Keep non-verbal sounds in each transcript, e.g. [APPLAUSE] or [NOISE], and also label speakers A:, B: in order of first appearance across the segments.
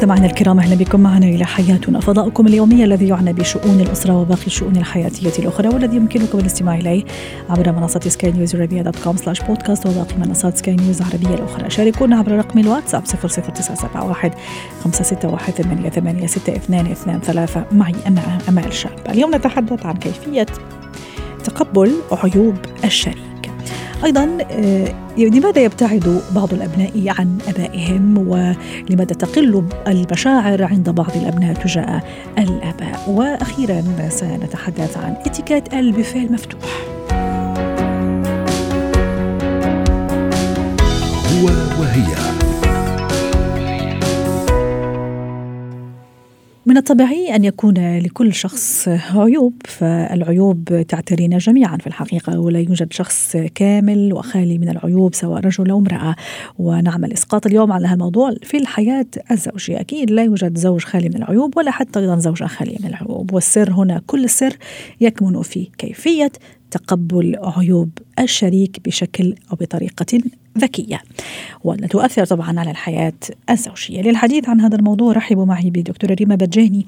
A: مستمعينا الكرام أهلا بكم معنا إلى حياتنا. فضاؤكم اليومي الذي يعنى بشؤون الأسرة وباقي الشؤون الحياتية الأخرى والذي يمكنكم الاستماع إليه عبر منصة سكاي نيوز عربيه dot com slash podcast وباقي منصات سكاي نيوز العربية الأخرى. شاركونا عبر رقم الواتساب 00971 561 886223 معي أنا أمال شاب. اليوم نتحدث عن كيفية تقبل عيوب الشريك. أيضا آه، لماذا يبتعد بعض الأبناء عن آبائهم؟ ولماذا تقل المشاعر عند بعض الأبناء تجاه الآباء؟ وأخيرا سنتحدث عن اتيكيت البوفيه المفتوح.
B: هو وهي.
A: من الطبيعي أن يكون لكل شخص عيوب فالعيوب تعترينا جميعا في الحقيقة ولا يوجد شخص كامل وخالي من العيوب سواء رجل أو امرأة. ونعمل إسقاط اليوم على هذا الموضوع في الحياة الزوجية. أكيد لا يوجد زوج خالي من العيوب ولا حتى أيضا زوجة خالية من العيوب. والسر هنا كل السر يكمن في كيفية تقبل عيوب الشريك بشكل أو بطريقة ذكية. وتؤثر طبعا على الحياة الزوجية. للحديث عن هذا الموضوع رحبوا معي بدكتورة ريما بجاني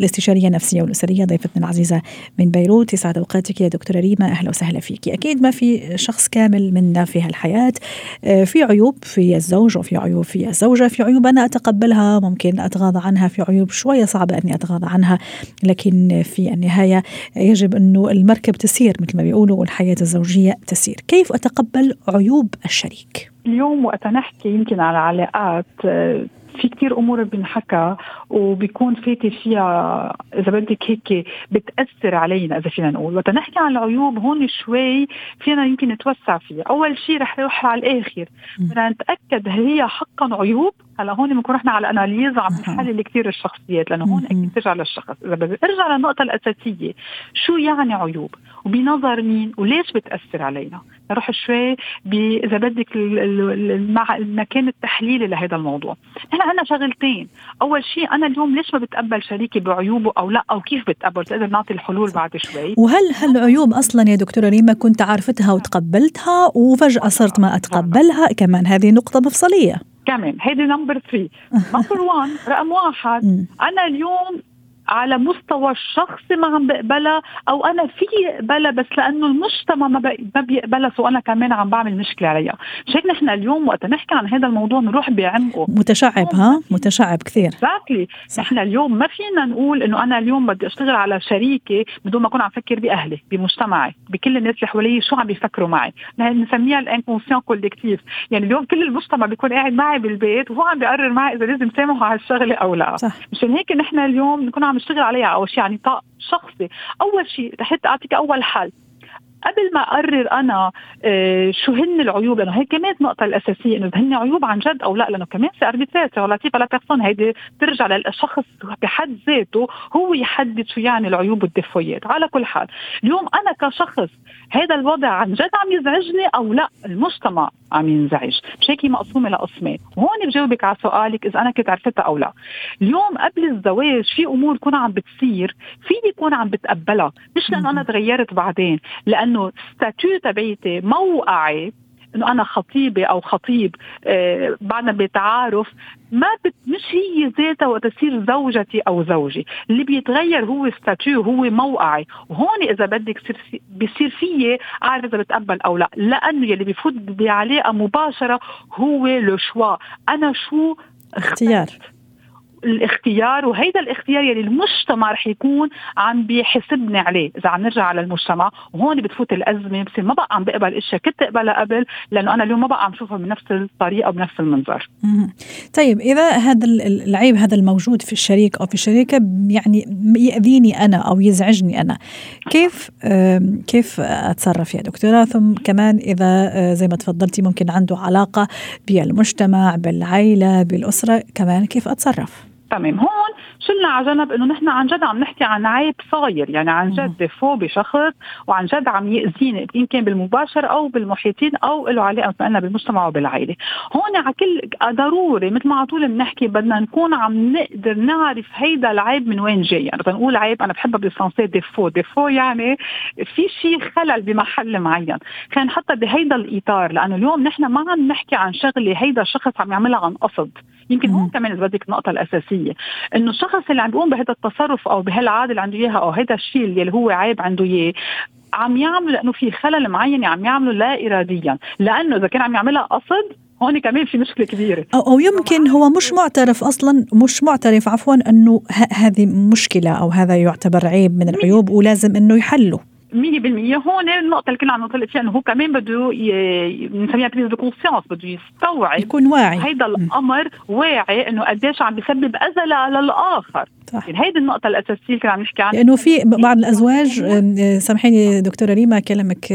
A: الاستشارية النفسية والأسرية ضيفتنا العزيزة من بيروت. يسعد أوقاتك يا دكتورة ريما. أهلا وسهلا فيك. أكيد ما في شخص كامل منا في هالحياة. آه، في عيوب في الزوج وفي عيوب في الزوجة. في عيوب أنا أتقبلها ممكن أتغاضى عنها. في عيوب شوية صعبة أني أتغاضى عنها. لكن في النهاية يجب أنه المركب تسير مثل ما بيقولوا والحياة الزوجية تسير. كيف أتقبل عيوب الشريك؟
C: اليوم وقت نحكي يمكن على علاقات في كتير أمور بنحكى. وبيكون فاتي فيها إذا بدك هيك بتأثر علينا إذا فينا نقول. وقت نحكي عن العيوب هون شوي فينا يمكن نتوسع فيها. أول شيء رح نروح على الآخر. بدنا نتأكد هل هي حقا عيوب. هلأ هون بنكون رحنا على الاناليز عم نحلل كثير الشخصيات لأنه هون أكيد بترجع للشخص. إذا بدي أرجع للنقطة الأساسية شو يعني عيوب؟ وبنظر مين؟ وليش بتأثر علينا؟ نروح شوي إذا بدك المكان التحليلي لهذا الموضوع. نحن عندنا شغلتين. أول شيء أنا اليوم ليش ما بتقبل شريكي بعيوبه أو لا؟ أو كيف بتقبل؟ تقدر نعطي الحلول بعد شوي.
A: وهل هالعيوب أصلا يا دكتورة ريما كنت عارفتها وتقبلتها وفجأة صرت ما أتقبلها؟ كمان هذه نقطة مفصلية.
C: كمان. هيدي number 3 number 1 رقم واحد أنا اليوم على مستوى الشخصي ما عم بقبلها أو أنا في اقبلها بس لأنه المجتمع ما ما بيقبلها so أنا كمان عم بعمل مشكلة عليها. مش هيك نحن اليوم وقت نحكي عن هذا الموضوع نروح بعمقه.
A: متشعب ها؟ متشعب كثير.
C: exactly نحن اليوم ما فينا نقول إنه أنا اليوم بدي أشتغل على شريكي بدون ما أكون عم فكر بأهلي بمجتمعي بكل الناس اللي حوالي شو عم بيفكروا معي. نسميها ال inconscient collectif يعني اليوم كل المجتمع بيكون قاعد معي بالبيت وهو عم بيقرر معي إذا لازم سامحه على الشغلة أو لا. صح. مشان هيك نحن اليوم نكون عم نشتغل عليها اول شيء يعني نطاق شخصي. أول شيء رح اعطيك أول حل. قبل ما أقرر أنا آه، شو هن العيوب لأنه هي كمان النقطة الأساسية إنه هن عيوب عن جد أو لا لأنه كمان c'est arbitraire relatif à la personne هيدي ترجع للشخص بحد ذاته هو يحدد شو يعني العيوب وال défaut يات. على كل حال اليوم أنا كشخص هذا الوضع عن جد عم يزعجني أو لا؟ المجتمع عم ينزعج. مش هيك مقسومة لقسمين. وهون بجاوبك على سؤالك إذا أنا كنت عرفتها أو لا. اليوم قبل الزواج في أمور تكون عم بتصير فيني يكون عم بتقبلها؟ مش لأنه أنا تغيرت بعدين لأنه statut تبعيتي موقعي إنه أنا خطيبة أو خطيب آه بعدنا بتعارف ما بت مش هي ذاتها وقت تصير زوجتي أو زوجي. اللي بيتغير هو statut هو موقعي. وهون إذا بدك بصير فيي أعرف إذا بتقبل أو لا. لأنه يلي بفوت بعلاقة مباشرة هو لو شوا. أنا شو
A: اختيار.
C: الاختيار وهيدا الاختيار يلي المجتمع رح يكون عم بيحسبني عليه. إذا عم نرجع على المجتمع وهون بتفوت الأزمة بصير ما بقى عم بقبل إشياء كنت اقبلها قبل لأنه أنا اليوم ما بقى عم شوفها بنفس الطريقة وبنفس المنظر.
A: طيب إذا هذا العيب هذا الموجود في الشريك أو في الشريكة يعني يأذيني أنا أو يزعجني أنا. كيف كيف أتصرف يا دكتورة؟ ثم كمان إذا آه، زي ما تفضلتي ممكن عنده علاقة بالمجتمع بالعائله بالأسرة كمان كيف أتصرف؟
C: تمام. هون شلنا على جنب إنه نحن عن جد عم نحكي عن عيب صاير يعني عن جد défaut بشخص وعن جد عم يأذيني ان كان بالمباشر أو بالمحيطين أو له علاقة مثلا بالمجتمع وبالعائله هون على كل ضروري مثل ما على طول بنحكي بدنا نكون عم نقدر نعرف هيدا العيب من وين جاي. يعني بنقول عيب أنا بحبها بالفرنسي défaut défaut يعني في شيء خلل بمحل معين. خلينا نحطها بهيدا الإطار لأنه اليوم نحن ما عم نحكي عن شغلة هيدا الشخص عم يعملها عن قصد. يمكن هون كمان إذا بدك النقطة الأساسية إنه الشخص اللي عم بيقوم بهذا التصرف أو بهالعادة اللي عنده إياها أو هذا الشيء اللي هو عيب عنده إياه عم يعملوا لأنه في خلل معين عم يعملوا لا اراديا. لأنه إذا كان عم يعملها قصد هون كمان في مشكلة كبيرة.
A: أو, أو يمكن هو مش معترف أصلا مش معترف عفوا إنه هذه مشكلة أو هذا يعتبر عيب من العيوب ولازم إنه يحله.
C: 100% هون النقطة اللي كنا عم نطلع فيها إنه هو كمان بده بنسميها prise de conscience بده يستوعب
A: يكون واعي.
C: هيدا الأمر واعي إنه قديش عم بيسبب أذى للآخر. صح. يعني هيدي النقطة الأساسية اللي كنا عم نحكي عنها.
A: لأنه في بعض الأزواج سامحيني دكتورة ريما كلامك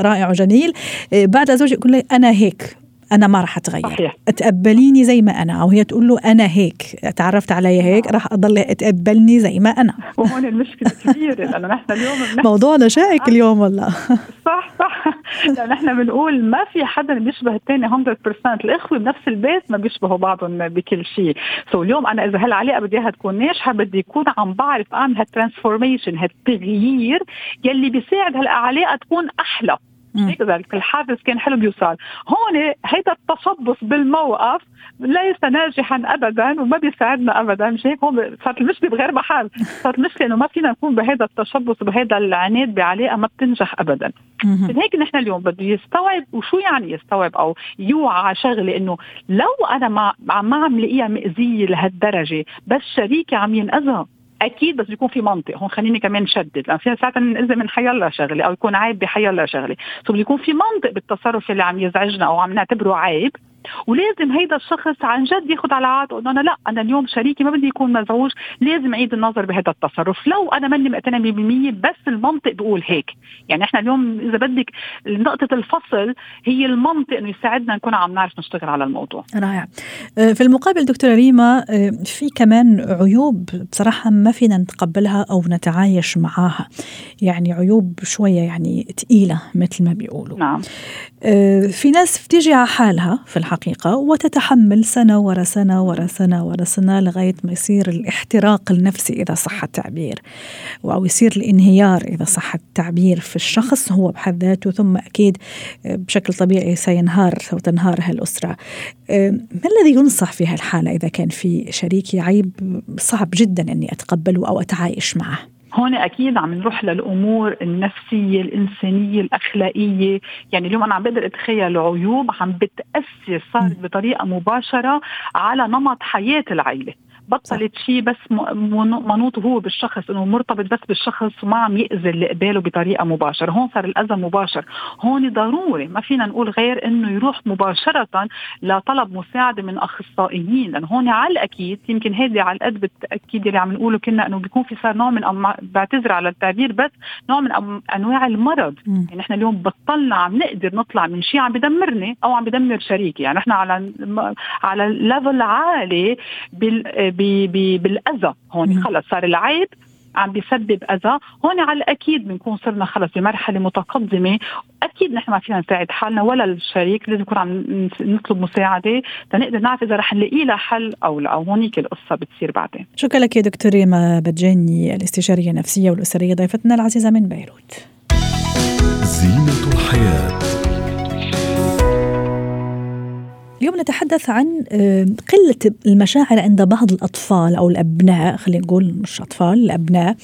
A: رائع وجميل. بعض الأزواج يقول لي أنا هيك. أنا ما راح أتغير. صحيح. تقبليني زي ما أنا أو هي تقول له أنا هيك. تعرفت علي هيك؟ راح أضل اتقبلني زي ما أنا. [LAUGHS]
C: وهون المشكلة كبيرة لأنه نحن اليوم
A: موضوعنا شائك اليوم والله. [LAUGHS]
C: صح صح. لأنه نحن بنقول ما في حدا بيشبه الثاني 100% الإخوة بنفس البيت ما بيشبهوا بعضهم بكل شيء. so اليوم أنا إذا هالعلاقه بدي إياها تكون ناجحه بدي يكون عم بعرف أعمل هال transformation هالتغيير يلي بيساعد هالعلاقه تكون أحلى. هيك ذلك الحافز كان حلو بيوصل هون هيدا التشبث بالموقف ليس ناجحا ابدا وما بيساعدنا ابدا. مش هيك؟ هون صارت المشكلة بغير محل. صارت المشكلة إنه ما فينا نكون بهذا التشبص وبهذا العناد بعلاقة ما بتنجح ابدا. من هيك نحن اليوم بده يستوعب وشو يعني يستوعب؟ أو يوعى شغلة إنه لو أنا ما ما عم لاقيها مأذية لهالدرجة بس شريكي عم ينأذى. أكيد بس يكون في منطق. هون خليني كمان شدد. لأن فيها ساعات ننأذي من حيلا شغلة أو يكون عيب بحيلا شغلة. سو بده يكون في منطق بالتصرف اللي عم يزعجنا أو عم نعتبره عيب. ولازم هيدا الشخص عن جد ياخذ على عاتقه إنه أنا لا أنا اليوم شريكي ما بدي يكون مزعوج لازم أعيد النظر بهذا التصرف. لو أنا ماني مقتنع 100% بس المنطق بقول هيك. يعني إحنا اليوم إذا بدك نقطة الفصل هي المنطق إنه يساعدنا نكون عم نعرف نشتغل على الموضوع.
A: رائع. آه، في المقابل دكتورة ريما آه، في كمان عيوب بصراحة ما فينا نتقبلها أو نتعايش معاها. يعني عيوب شوية يعني ثقيله مثل ما بيقولوا.
C: نعم.
A: آه، في ناس بتيجي على حالها في الحقيقة وتتحمل سنة ورا سنة ورا سنة ورا سنة لغاية ما يصير الاحتراق النفسي إذا صح التعبير أو يصير الانهيار إذا صح التعبير في الشخص هو بحد ذاته ثم أكيد بشكل طبيعي سينهار أو تنهار هالأسرة. آه، ما الذي ينصح في هالحالة إذا كان في شريكي عيب صعب جدا أني أتقبله أو أتعايش معه؟
C: هون أكيد عم نروح للأمور النفسية الإنسانية الأخلاقية. يعني اليوم أنا عم بقدر أتخيل عيوب عم بتأثر صارت بطريقة مباشرة على نمط حياة العائله بطلت شيء بس منوط هو بالشخص إنه مرتبط بس بالشخص وما عم يأذي اللي قباله بطريقة مباشرة، هون صار الأذى مباشر، هون ضروري ما فينا نقول غير إنه يروح مباشرة لطلب مساعدة من أخصائيين، لأنه هون على الأكيد يمكن هيدي على القد بالتأكيد اللي عم نقوله كنا إنه بيكون في صار نوع من أم... بعتذر على التعبير بس نوع من أم... أنواع المرض، م. يعني إحنا اليوم بطلنا عم نقدر نطلع من شيء عم بدمرني أو عم بدمر شريكي، يعني إحنا على على level عالي بال بالأذى. هون خلص صار العيب عم بيسبب أذى. هون على الأكيد بنكون صرنا خلص بمرحلة متقدمة. أكيد نحن ما فينا نساعد حالنا ولا الشريك لازم نكون عم نطلب مساعدة لنقدر نعرف إذا رح نلاقي لها حل أو لا. هونيك القصة بتصير بعدين.
A: شكرا لك يا دكتور ريما بتجاني الاستشارية النفسية والأسرية ضيفتنا العزيزة من بيروت.
B: زينة الحياة.
A: اليوم نتحدث عن قلة المشاعر عند بعض الأطفال أو الأبناء خلينا نقول مش أطفال الأبناء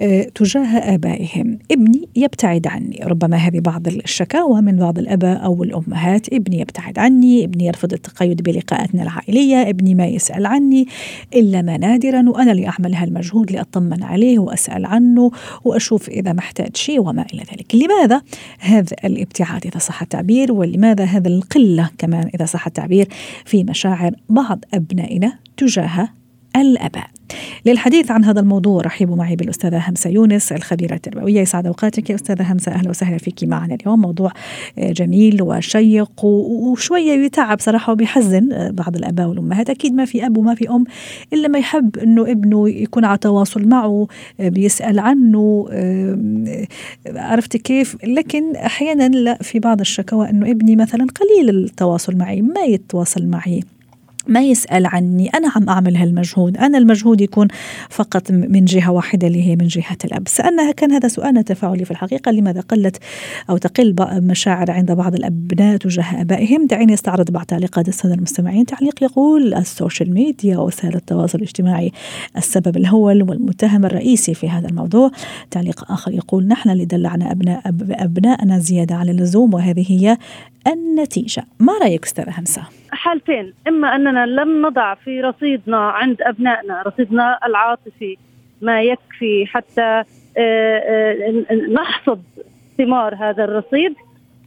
A: آه، تجاه آبائهم. ابني يبتعد عني ربما هذه بعض الشكاوى من بعض الأباء أو الأمهات. ابني يبتعد عني ابني يرفض التقيد بلقاءاتنا العائلية ابني ما يسأل عني إلا ما نادرا وأنا اللي أعمل هالمجهود لأطمن عليه وأسأل عنه وأشوف إذا محتاج شيء وما إلى ذلك. لماذا هذا الابتعاد إذا صح التعبير؟ ولماذا هذا القلة كمان إذا صح التعبير؟ التعبير في مشاعر بعض أبنائنا تجاه الآباء. للحديث عن هذا الموضوع رحبوا معي بالأستاذة همسة يونس الخبيرة التربوية. يسعد أوقاتك يا أستاذة همسة. أهلا وسهلا فيك معنا اليوم. موضوع جميل وشيق وشوية يتعب صراحة وبيحزن بعض الأباء والأمهات. أكيد ما في أب وما في أم إلا ما يحب إنه ابنه يكون على تواصل معه بيسأل عنه عرفتي كيف؟ لكن أحيانا لا في بعض الشكوى إنه ابني مثلا قليل التواصل معي ما يتواصل معي. ما يسأل عني؟ أنا عم أعمل هالمجهود. أنا المجهود يكون فقط من جهة واحدة اللي هي من جهة الأب. سألنا كان هذا سؤالنا تفاعلي في الحقيقة لماذا قلت أو تقل مشاعر عند بعض الأبناء تجاه آبائهم؟ دعيني أستعرض بعض تعليقات السادة المستمعين. تعليق يقول السوشيال ميديا وسائل التواصل الاجتماعي السبب الأول والمتهم الرئيسي في هذا الموضوع. تعليق آخر يقول نحن اللي دلعنا أبناء أبناءنا زيادة على اللزوم وهذه هي النتيجة. ما رأيك أستاذة همسة؟
D: حالتين. إما أننا لم نضع في رصيدنا عند أبنائنا رصيدنا العاطفي ما يكفي حتى آه، آه، نحصد ثمار هذا الرصيد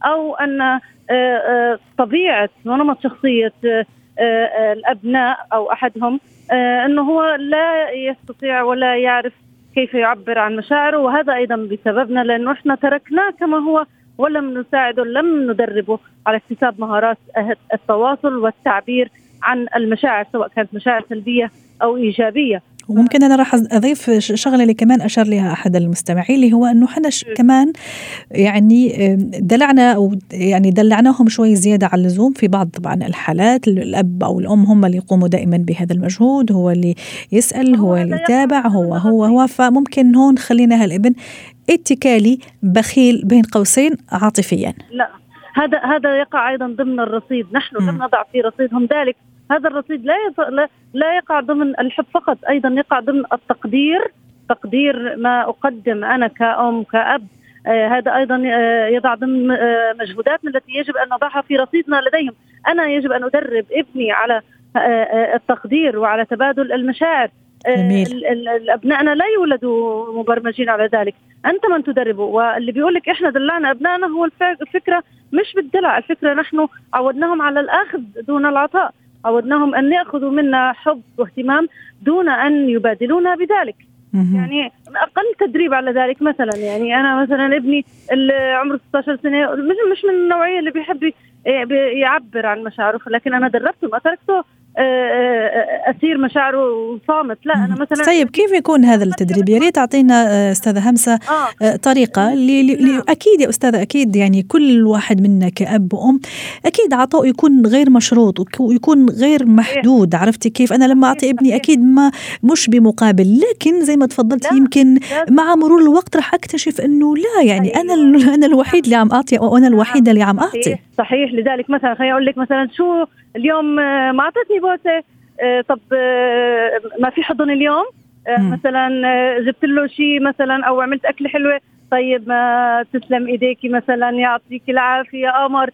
D: أو أن آه، طبيعة ونمط شخصية الأبناء أو أحدهم أنه هو لا يستطيع ولا يعرف كيف يعبر عن مشاعره وهذا أيضا بسببنا لأنه إحنا تركناه كما هو ولم نساعده لم ندربه على اكتساب مهارات التواصل والتعبير عن المشاعر سواء كانت مشاعر سلبية أو إيجابية.
A: وممكن أنا راح أضيف شغلة اللي كمان أشار لها أحد المستمعين اللي هو أنه إحنا كمان يعني دلعنا أو يعني دلعناهم شوي زيادة على اللزوم في بعض طبعا الحالات. الأب أو الأم هم اللي يقوموا دائما بهذا المجهود هو اللي يسأل هو اللي يتابع هو هو هو فممكن هون خلينا هالابن اتكالي بخيل بين قوسين عاطفيا.
D: لا هذا هذا يقع أيضا ضمن الرصيد. نحن لم نضع في رصيدهم ذلك هذا الرصيد لا لا يقع ضمن الحب فقط أيضا يقع ضمن التقدير. تقدير ما أقدم أنا كأم كأب. آه هذا أيضا آه يضع ضمن آه مجهوداتنا التي يجب أن نضعها في رصيدنا لديهم. أنا يجب أن أدرب ابني على آه، آه، التقدير وعلى تبادل المشاعر. جميل. ابنائنا لا يولدوا مبرمجين على ذلك. أنت من تدربه واللي بيقول لك إحنا دلعنا أبنائنا هو الفكرة مش بالدلع الفكرة نحن عودناهم على الأخذ دون العطاء. عودناهم أن يأخذوا منا حب واهتمام دون أن يبادلونا بذلك. يعني أقل تدريب على ذلك مثلا يعني أنا مثلا ابني اللي عمره 16 سنة مش مش من النوعية اللي بيحب يعبر عن مشاعره لكن أنا دربته ما تركته اسير مشاعره صامت لا أنا مثلا
A: طيب كيف يكون هذا التدريب؟ يا ريت تعطينا آه، أستاذة همسة آه. طريقة اللي, اللي نعم. أكيد يا أستاذة أكيد يعني كل واحد منا كأب وأم أكيد عطاؤه يكون غير مشروط ويكون غير محدود عرفتي كيف؟ أنا لما أعطي ابني أكيد ما مش بمقابل لكن زي ما تفضلت يمكن مع مرور الوقت راح أكتشف إنه لا يعني أنا أيوة. أنا الوحيد اللي عم أعطي وأنا الوحيدة اللي عم أعطي.
D: صحيح. لذلك مثلا خليني أقول لك مثلا شو اليوم آه، ما أعطتني بوسه آه، طب آه، ما في حضن اليوم؟ مثلا جبت له شيء مثلا أو عملت أكلة حلوة؟ طيب ما تسلم ايديكي مثلا يعطيك العافية يا قمر.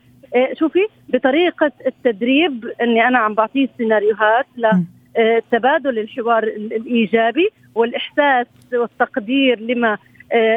D: شوفي بطريقة التدريب إني أنا عم بعطيه سيناريوهات لتبادل الحوار الإيجابي والإحساس والتقدير لما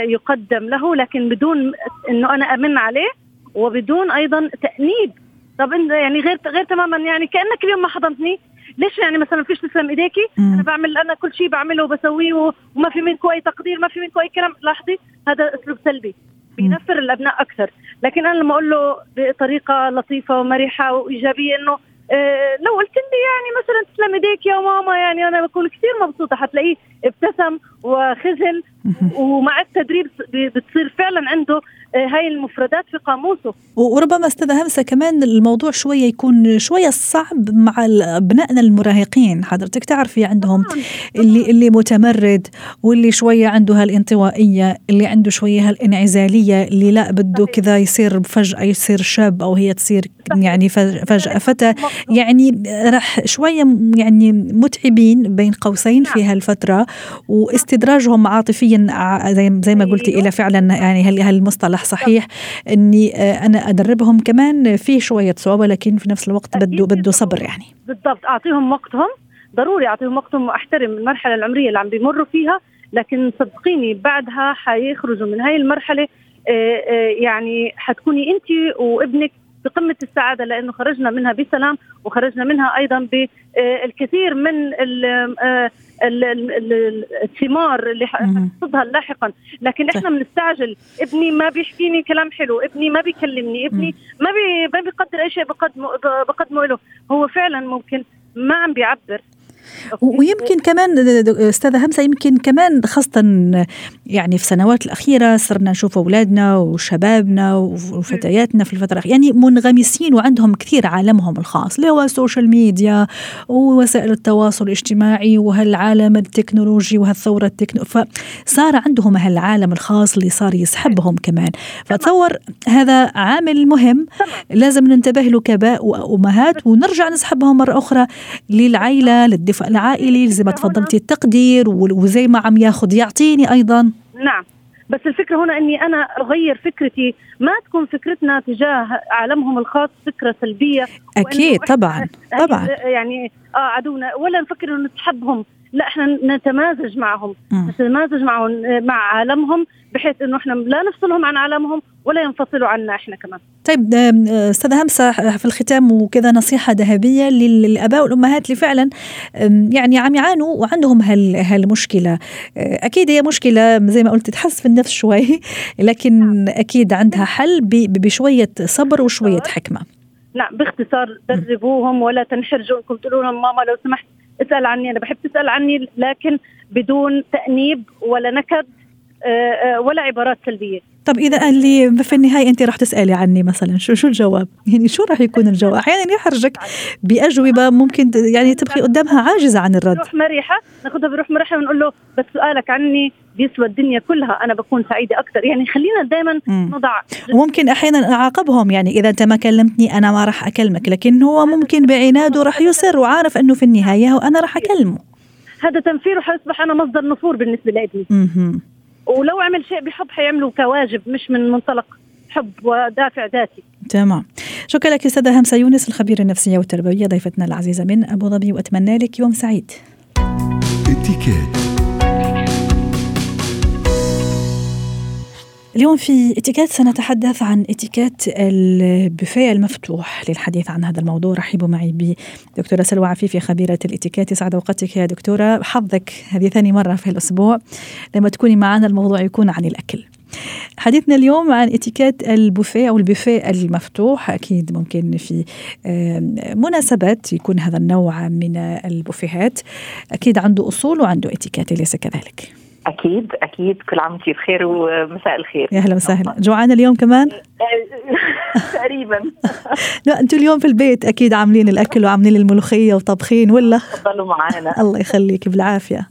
D: يقدم له لكن بدون إنه أنا أمن عليه وبدون أيضا تأنيب طب انت يعني غير غير تماما يعني كأنك اليوم ما حضنتني. ليش يعني مثلا فيش تسلم إيديكي؟ أنا بعمل أنا كل شيء بعمله وبسويه وما في منكم اي تقدير ما في منكم اي كلام. لاحظي هذا أسلوب سلبي. بينفر الأبناء أكثر. لكن أنا لما أقول له بطريقة لطيفة ومرحة وإيجابية إنه إيه لو قلت لي يعني مثلا تسلم إيديك يا ماما يعني أنا بكون كثير مبسوطة. حتلاقيه ابتسم وخجل [LAUGHS] ومع التدريب بتصير فعلا عنده آه، هاي المفردات في قاموسه.
A: وربما أستاذ همسة كمان الموضوع شوية يكون شوية صعب مع أبنائنا المراهقين. حضرتك تعرفي عندهم اللي اللي متمرد واللي شوية عنده هالانطوائية اللي عنده شوية هالانعزالية اللي لا بده كذا يصير فجأة يصير شاب أو هي تصير يعني فجأة فتى يعني راح شوية يعني متعبين بين قوسين في نعم. هالفترة واستدراجهم عاطفيا زي زي ما قلتي أيوه. إلى فعلا يعني هالمصطلح صحيح إني آه، أنا أدربهم كمان في شوية صعوبة لكن في نفس الوقت بده بده صبر يعني.
D: بالضبط. أعطيهم وقتهم. ضروري أعطيهم وقتهم وأحترم المرحلة العمرية اللي عم بيمروا فيها لكن صدقيني بعدها حيخرجوا من هاي المرحلة آه، آه، يعني حتكوني انت وابنك بقمة السعادة لأنه خرجنا منها بسلام وخرجنا منها أيضا بالكثير من آه، الثمار اللي حتصدها لاحقا. لكن إحنا بنستعجل. ابني ما بيحكيني كلام حلو ابني ما بيكلمني ابني ما بي ما بيقدر أي شيء بقدمه بقدمه له. هو فعلا ممكن ما عم بيعبر
A: ويمكن كمان أستاذة همسه يمكن كمان خاصة يعني في السنوات الأخيرة صرنا نشوف أولادنا وشبابنا وفتياتنا في الفترة يعني منغمسين وعندهم كثير عالمهم الخاص اللي هو ال social media ووسائل التواصل الاجتماعي وهالعالم التكنولوجي وهالثورة التكنو فصار عندهم هالعالم الخاص اللي صار يسحبهم كمان. فتصور هذا عامل مهم لازم ننتبه له كاباء وأمهات ونرجع نسحبهم مرة أخرى للعائله للدفاع العائلي زي ما تفضلتي التقدير وزي ما عم ياخذ يعطيني أيضا.
D: نعم. بس الفكرة هنا إني أنا أغير فكرتي. ما تكون فكرتنا تجاه عالمهم الخاص فكرة سلبية
A: أكيد طبعا طبعا.
D: يعني آه عدونا. ولا نفكر إنه نسحبهم لا إحنا نتمازج معهم م. نتمازج معهم مع عالمهم بحيث إنه إحنا لا نفصلهم عن عالمهم ولا ينفصلوا عنا إحنا كمان.
A: طيب استاذه همسة في الختام وكذا نصيحة ذهبية للآباء والأمهات اللي فعلا يعني عم يعانوا وعندهم هالمشكلة. أكيد هي مشكلة زي ما قلت تحس في النفس شوي [LAUGHS] لكن نعم. أكيد عندها حل بشوية صبر وشوية حكمة.
D: نعم باختصار دربوهم ولا تنحرجوا انكم تقولوا لهم ماما لو سمحت اسأل عني أنا بحب تسأل عني لكن بدون تأنيب ولا نكد آه، آه، ولا عبارات سلبية.
A: طب إذا قال لي في النهاية أنت راح تسألي عني مثلا شو شو الجواب؟ [LAUGHS] يعني شو راح يكون الجواب؟ أحيانا يحرجك بأجوبة ممكن يعني تبقي قدامها عاجزة عن الرد.
D: بروح مريحة؟ ناخذها بروح مريحة ونقول له بس سؤالك عني بيسوى الدنيا كلها أنا بكون سعيدة أكثر يعني خلينا دائما نضع
A: وممكن أحيانا أعاقبهم يعني إذا أنت ما كلمتني أنا ما راح أكلمك لكن هو ممكن بعناده راح يصر وعارف إنه في النهاية وأنا راح أكلمه.
D: هذا تنفير وحيصبح أنا مصدر نفور بالنسبة لابني ولو عمل شيء بحب حيعمله كواجب مش من منطلق حب ودافع ذاتي.
A: تمام. شكرا لك أستاذة همسة يونس الخبيرة النفسية والتربوية ضيفتنا العزيزة من أبو ظبي وأتمنى لك يوم سعيد. اليوم في اتيكيت سنتحدث عن اتيكيت البوفيه المفتوح للحديث عن هذا الموضوع. رحبوا معي بدكتورة سلوى عفيفي خبيرة الاتيكيت. يسعد أوقاتك يا دكتورة. حظك هذه ثاني مرة في الأسبوع. لما تكوني معنا الموضوع يكون عن الأكل. حديثنا اليوم عن اتيكيت البوفيه أو البوفيه المفتوح. أكيد ممكن في مناسبات يكون هذا النوع من البوفيهات. أكيد عنده أصول وعنده اتيكيت ليس كذلك؟
E: أكيد أكيد. كل عام وانت بخير ومساء الخير.
A: يا أهلا وسهلا. جوعانة اليوم كمان؟ [LAUGHS]
E: تقريبا.
A: لا أنتم اليوم في البيت أكيد عاملين الأكل وعاملين الملوخية وطبخين ولا؟
E: تفضلوا معنا [LAUGHS]
A: الله يخليك بالعافية.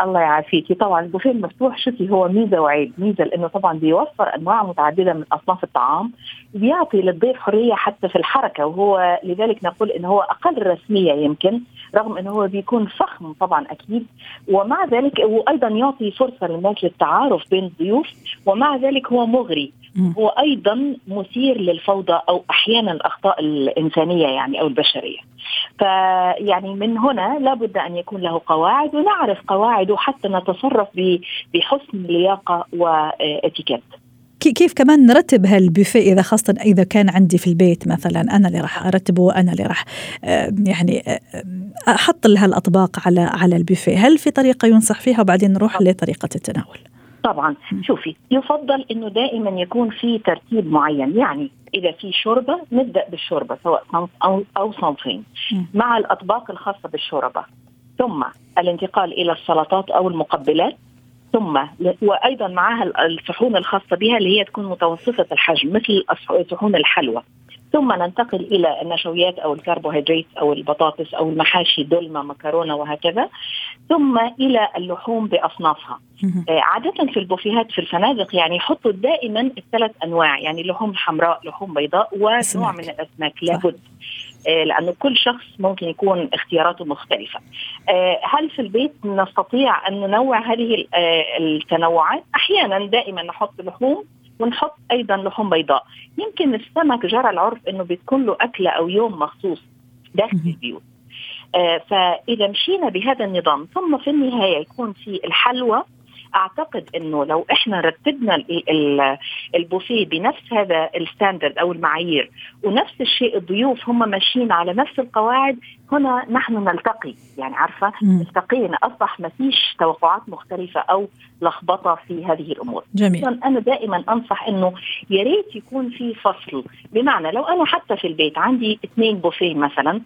E: الله يعافيكي طبعا البوفيه المفتوح شوفي هو ميزة وعيب. ميزة لأنه طبعا بيوفر أنواع متعددة من أصناف الطعام بيعطي للضيف حرية حتى في الحركة وهو لذلك نقول إنه هو أقل رسمية يمكن. رغم إنه هو بيكون فخم طبعا أكيد ومع ذلك وأيضا يعطي فرصة للناس للتعارف بين الضيوف ومع ذلك هو مغري. هو أيضا مثير للفوضى أو أحيانا الأخطاء الإنسانية يعني أو البشرية. فيعني من هنا لابد أن يكون له قواعد ونعرف قواعده حتى نتصرف بحسن لياقة واتيكيت
A: كيف كمان نرتب هالبوفيه إذا خاصة إذا كان عندي في البيت مثلا أنا اللي راح أرتبه أنا اللي راح يعني أحط لها الاطباق على على البوفيه. هل في طريقة ينصح فيها؟ وبعدين نروح لطريقة التناول.
E: طبعا. شوفي يفضل إنه دائما يكون في ترتيب معين. يعني إذا في شوربة نبدأ بالشوربة سواء صنف أو أو صنفين مع الأطباق الخاصة بالشوربة. ثم الانتقال إلى السلطات أو المقبلات. ثم وأيضا معها الصحون الخاصة بها اللي هي تكون متوسطة الحجم مثل صحون الحلوى. ثم ننتقل إلى النشويات أو الكربوهيدرات أو البطاطس أو المحاشي دلمه مكرونة وهكذا. ثم إلى اللحوم بأصنافها. آه، عادة في البوفيهات في الفنادق يعني يحطوا دائما الثلاث أنواع يعني لحوم حمراء لحوم بيضاء ونوع من الأسماك. لابد. آه، لأنه كل شخص ممكن يكون اختياراته مختلفة. آه، هل في البيت نستطيع أن ننوع هذه التنوعات؟ أحيانا دائما نحط لحوم ونحط أيضا لحوم بيضاء يمكن السمك جرى العرف إنه بتكون له اكله أو يوم مخصوص داخل البيوت آه فإذا مشينا بهذا النظام ثم في النهاية يكون في الحلوى أعتقد إنه لو إحنا رتبنا البوفيه بنفس هذا الستاندرد أو المعايير ونفس الشيء الضيوف هم ماشيين على نفس القواعد هنا نحن نلتقي. يعني عارفة؟ التقينا أصبح ما فيش توقعات مختلفة أو لخبطة في هذه الأمور.
A: جميل.
E: أنا دائما أنصح إنه يا ريت يكون في فصل. بمعنى لو أنا حتى في البيت عندي اثنين بوفيه مثلا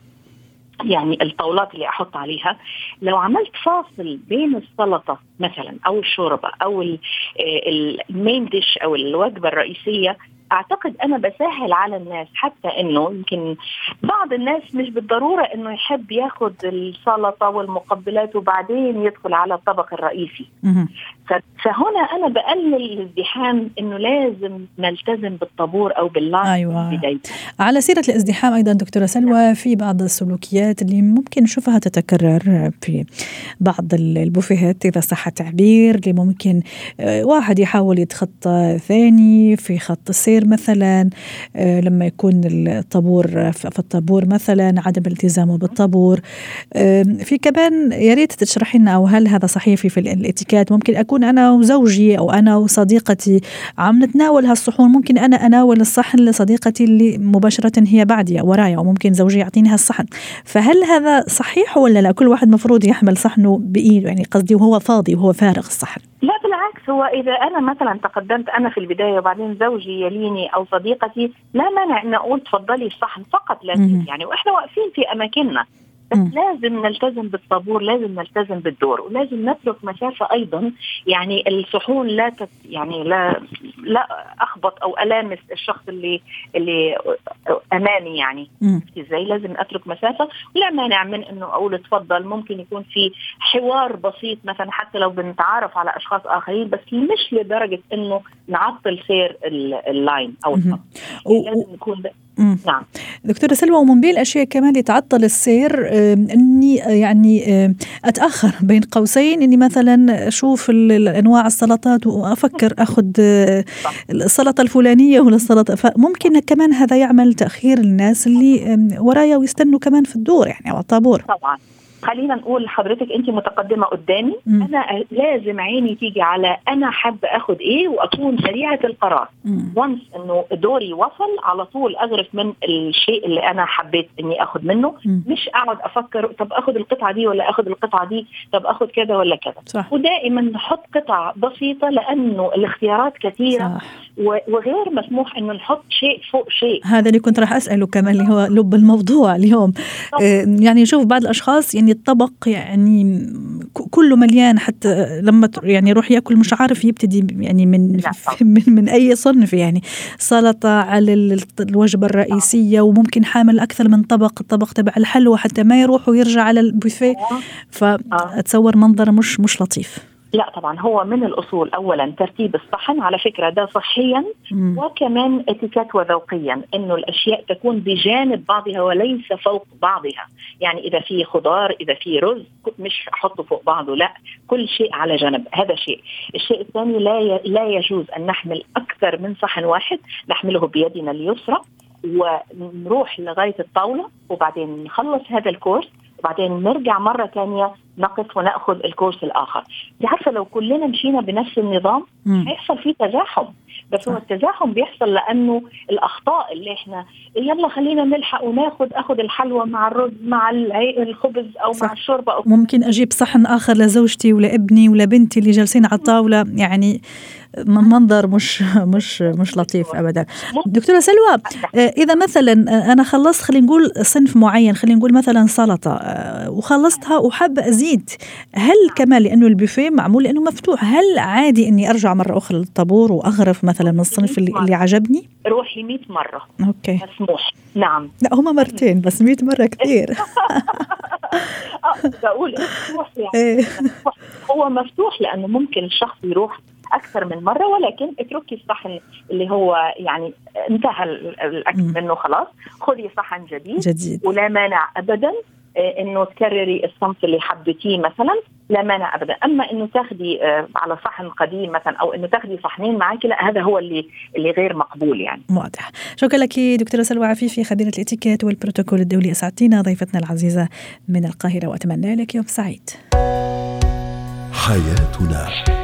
E: يعني الطاولات اللي أحط عليها لو عملت فاصل بين السلطة مثلا أو الشوربة أو المين ديش أو الوجبة الرئيسية أعتقد أنا بسهل على الناس حتى إنه يمكن بعض الناس مش بالضرورة إنه يحب ياخذ السلطة والمقبلات وبعدين يدخل على الطبق الرئيسي. فهنا أنا بقلل الازدحام إنه لازم نلتزم بالطابور أو باللاين
A: أيوه. بداية. على سيرة الازدحام أيضا دكتورة سلوى في بعض السلوكيات اللي ممكن نشوفها تتكرر في بعض البوفيهات إذا صح التعبير اللي ممكن آه، واحد يحاول يتخطى ثاني في خط السير مثلا آه، لما يكون الطابور في الطابور مثلا عدم التزامه بالطابور. في كمان يا ريت تشرحي لنا أو هل هذا صحيح في الاتيكيت ممكن أكون أنا وزوجي أو أنا وصديقتي عم نتناول هالصحون. ممكن أنا أناول الصحن لصديقتي اللي مباشرة هي بعدي ورايا وممكن زوجي يعطيني هالصحن. فهل هذا صحيح ولا لا؟ كل واحد مفروض يحمل صحنه بإيده يعني قصدي وهو فاضي وهو فارغ الصحن.
E: لا بالعكس هو إذا أنا مثلا تقدمت أنا في البداية وبعدين زوجي يليني أو صديقتي لا مانع ان أقول تفضلي الصحن فقط لا يعني وإحنا واقفين في أماكننا. بس لازم نلتزم بالطابور لازم نلتزم بالدور ولازم نترك مسافة أيضا. يعني الصحون لا تت يعني لا لا أخبط أو المس الشخص اللي اللي أمامي يعني. إزاي؟ لازم أترك مسافة. ولا مانع من إنه أقول تفضل ممكن يكون في حوار بسيط مثلا حتى لو بنتعرف على أشخاص آخرين بس مش لدرجة إنه نعطل سير اللاين أو الخط لازم
A: نعم. دكتورة سلوى ومن بين الأشياء كمان اللي تعطل السير أني يعني أتأخر بين قوسين أني مثلا أشوف الأنواع السلطات وأفكر أخذ السلطة الفلانية ولا السلطة فممكن كمان هذا يعمل تأخير الناس اللي ورايا ويستنوا كمان في الدور يعني أو الطابور.
E: طبعا. خلينا نقول لحضرتك انت متقدمة قدامي. مم. أنا لازم عيني تيجي على أنا حابة آخد إيه وأكون سريعة القرار. وانس إنه دوري وصل على طول اغرف من الشيء اللي أنا حبيت إني آخد منه. مم. مش أقعد أفكر طب آخد القطعة دي ولا آخد القطعة دي طب آخد كذا ولا كذا. ودائما نحط قطع بسيطة لأنه الاختيارات كثيرة. صح. وغير مسموح إنه نحط شيء فوق شيء.
A: هذا اللي كنت راح أسأله كمان اللي هو لب الموضوع اليوم. آه يعني شوف بعض الأشخاص يعني الطبق يعني كله مليان حتى لما يعني يروح ياكل مش عارف يبتدي يعني من [LAUGHS] من, من أي صنف يعني سلطة على الوجبة الرئيسية وممكن حامل أكثر من طبق الطبق تبع الحلوى حتى ما يروح ويرجع على البوفيه. آه. فاتصور منظر مش مش لطيف.
E: لا طبعا هو من الأصول اولا ترتيب الصحن على فكرة ده صحيا مم. وكمان إتيكيت وذوقيا إنه الأشياء تكون بجانب بعضها وليس فوق بعضها. يعني إذا في خضار إذا في رز مش أحطه فوق بعضه لا كل شيء على جنب هذا شيء. الشيء الثاني لا لا يجوز أن نحمل أكثر من صحن واحد نحمله بيدنا اليسرى ونروح لغاية الطاولة وبعدين نخلص هذا الكورس. وبعدين نرجع مرة ثانية نقف ونأخذ الكورس الآخر. دي عارفة لو كلنا مشينا بنفس النظام هيحصل فيه تزاحم. بس هو التزاحم بيحصل لأنه الأخطاء اللي إحنا يلا خلينا نلحق وناخذ اخذ الحلوى مع الرز مع الخبز أو صح. مع الشوربة أو
A: ممكن أجيب صحن آخر لزوجتي ولابني ولبنتي اللي جالسين على الطاولة. يعني منظر مش مش مش لطيف ابدا. دكتورة سلوى إذا مثلا أنا خلصت خلينا نقول صنف معين خلينا نقول مثلا سلطة وخلصتها وحابه أزيد هل كمان لأنه البوفيه معمول لأنه مفتوح هل عادي إني أرجع مرة أخرى للطابور وأغرف مثلا من الصنف اللي, اللي عجبني؟
E: روحي 100 مرة.
A: أوكي.
E: مسموح. نعم.
A: لا هما مرتين بس 100 مرة كثير [LAUGHS]
E: بقول مفتوح يعني. إيه. هو مفتوح لأنه ممكن الشخص يروح أكثر من مرة ولكن اتركي الصحن اللي هو يعني انتهى الأكل منه خلاص. خذي صحن جديد.
A: جديد.
E: ولا مانع ابدا آه، إنه تكرري الصنف اللي حبيتيه مثلا. لا مانع ابدا. أما إنه تاخذي آه، على صحن قديم مثلا أو إنه تاخذي صحنين معك لا هذا هو اللي اللي غير مقبول يعني.
A: واضح. شكرا لك دكتورة سلوى عفيفي خبيره الإتيكيت والبروتوكول الدولي أسعدتينا ضيفتنا العزيزة من القاهرة وأتمنى لك يوم سعيد. حياتنا.